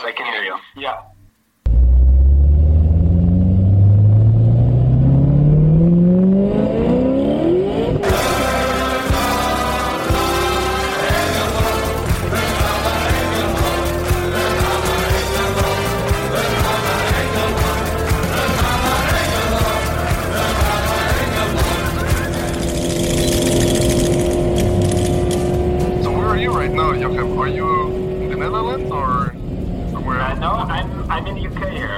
Yes, I can hear you. Yeah. I'm I'm in the UK here.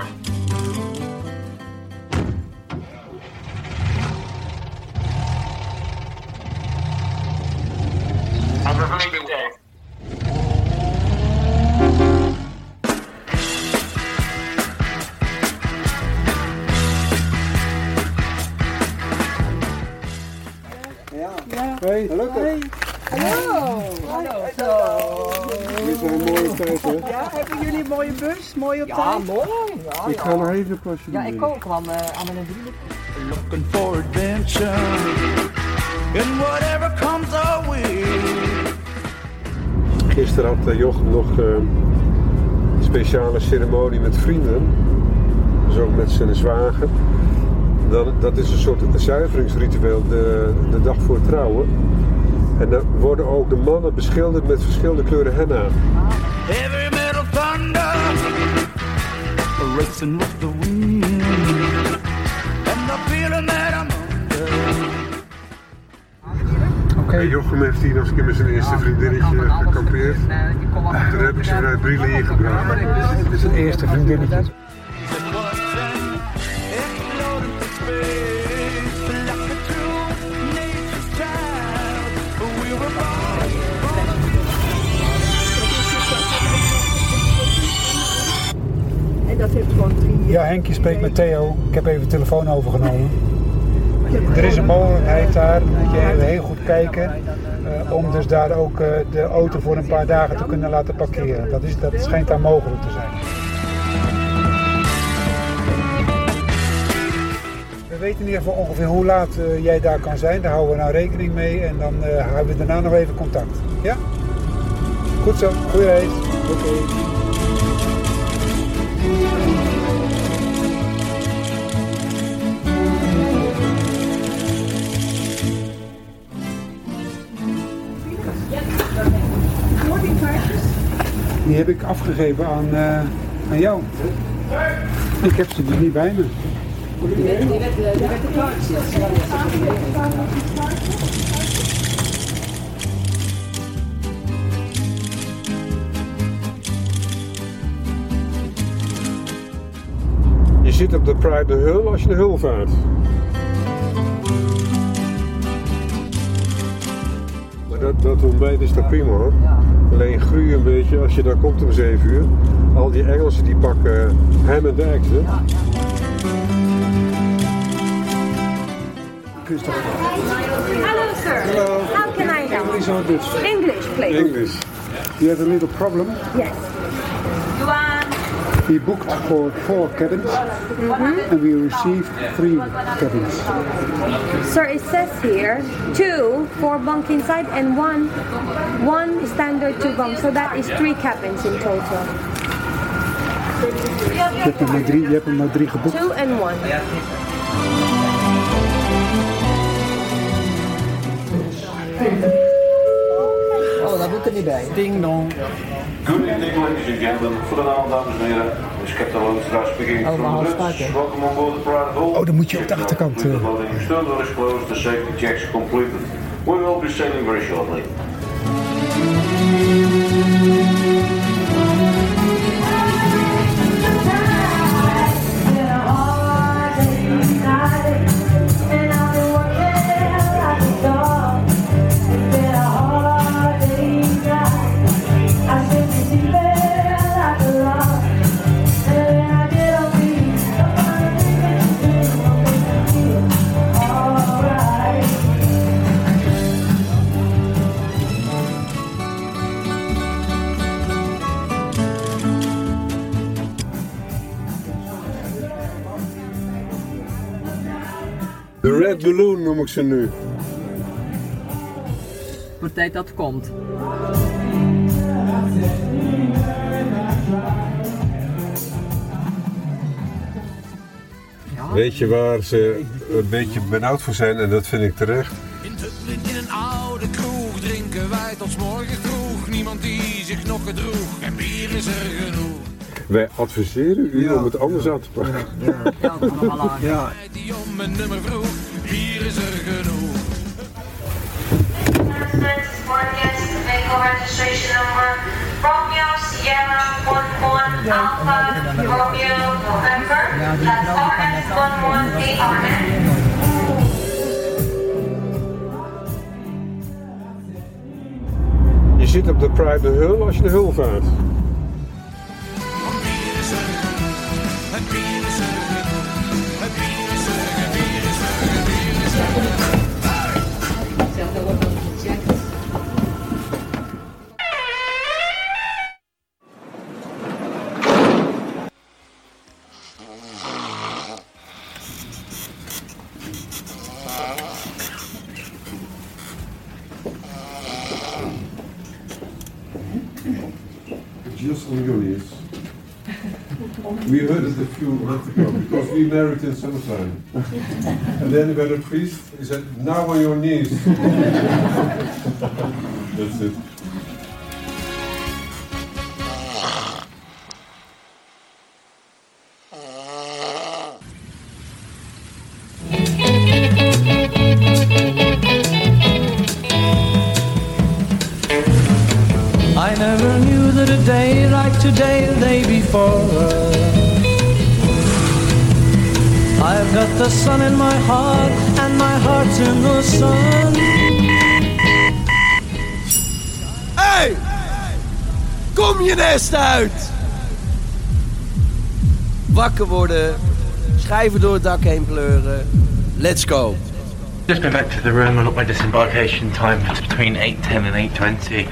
Have a very good day. Hey, gelukkig. Dit is een mooie tijd, hè? Ja, hebben jullie een mooie bus? Mooi op Ja, tijd? mooi. Ja, Ik ga nog even een plasje ja, ik ook kwam eh, aan mijn vrienden. Looking for adventure and whatever comes our way. Gisteren had Jochem nog eh, een speciale ceremonie met vrienden. Dus ook met zijn zwager. Dat, dat is een soort zuiveringsritueel de, de dag voor trouwen. En dan worden ook de mannen beschilderd met verschillende kleuren henna. Heavy metal thunder, racing with the wind, and the feeling that I'm under. En Jochem heeft hier nog eens een keer met zijn eerste vriendinnetje gekampeerd. Toen heb ik ze vanuit Brielen hier gebracht. Zijn eerste vriendinnetje. Henkje spreekt met Theo. Ik heb even de telefoon overgenomen. Er is een mogelijkheid daar, moet je heel goed kijken. eh, om dus daar ook eh, de auto voor een paar dagen te kunnen laten parkeren. Dat, is, dat schijnt daar mogelijk te zijn. We weten in ieder geval ongeveer hoe laat eh, jij daar kan zijn. Daar houden we nou rekening mee en dan houden we daarna nog even contact. Ja? Goed zo, goeie reis. Oké. Die heb ik afgegeven aan, eh, aan jou. Ik heb ze dus niet bij me. Je zit op de Pride de Hul als je de Hul vaart. Dat, dat ontbijt is toch prima hoor. Alleen groei een beetje als je daar komt om 7 uur. Al die Engelsen die pakken ham en eggs hè. Hello, sir. Hello. How can I help? English or Dutch? English, please. English. You have a little problem. Yes. You want We booked for four cabins and we received three cabins. Sir, it says here two, four bunk inside, and one, one standard two bunk. So that is three cabins in total. Je hebt er maar drie, je hebt er maar drie geboekt. Two and one. Moet er niet bij. Ding dong. Good evening, ladies and gentlemen. Goedenavond, dames en heren. This is Captain Loonstra speaking Oh, from maar the half Dutch. staat, hè? Welcome on board the Pride Hall. Oh, dan moet je op de achterkant, The loading stern is closed, the safety checks completed. We will be sailing very shortly. De Red Balloon noem ik ze nu. Wordt tijd dat komt. Ja. Weet je waar ze een beetje benauwd voor zijn, en dat vind ik terecht? In Dublin in een oude kroeg drinken wij tot morgen vroeg. Niemand die zich nog gedroeg, en bier is er genoeg. Wij adviseren u ja, om het anders ja, aan te pakken. Ja, ja. dat is Ja, Die om een nummer vroeg is er genoeg. vehicle registration number Romeo Sierra 11 Alpha Romeo November. That's RS 11 ARN. Je zit op de private hull als je de hul vaart. Just on your knees. We heard it a few months ago because we married in summertime. and then when the priest, he said, now on your knees. That's it. Day like today, the day before. I've got the sun in my heart, and my heart's in the sun. Hey! Kom je nest uit! Wakker worden, schijven door het dak heen pleuren. Let's go! Just been back to the room and look my disembarkation time. It's between 8.10 and 8.20.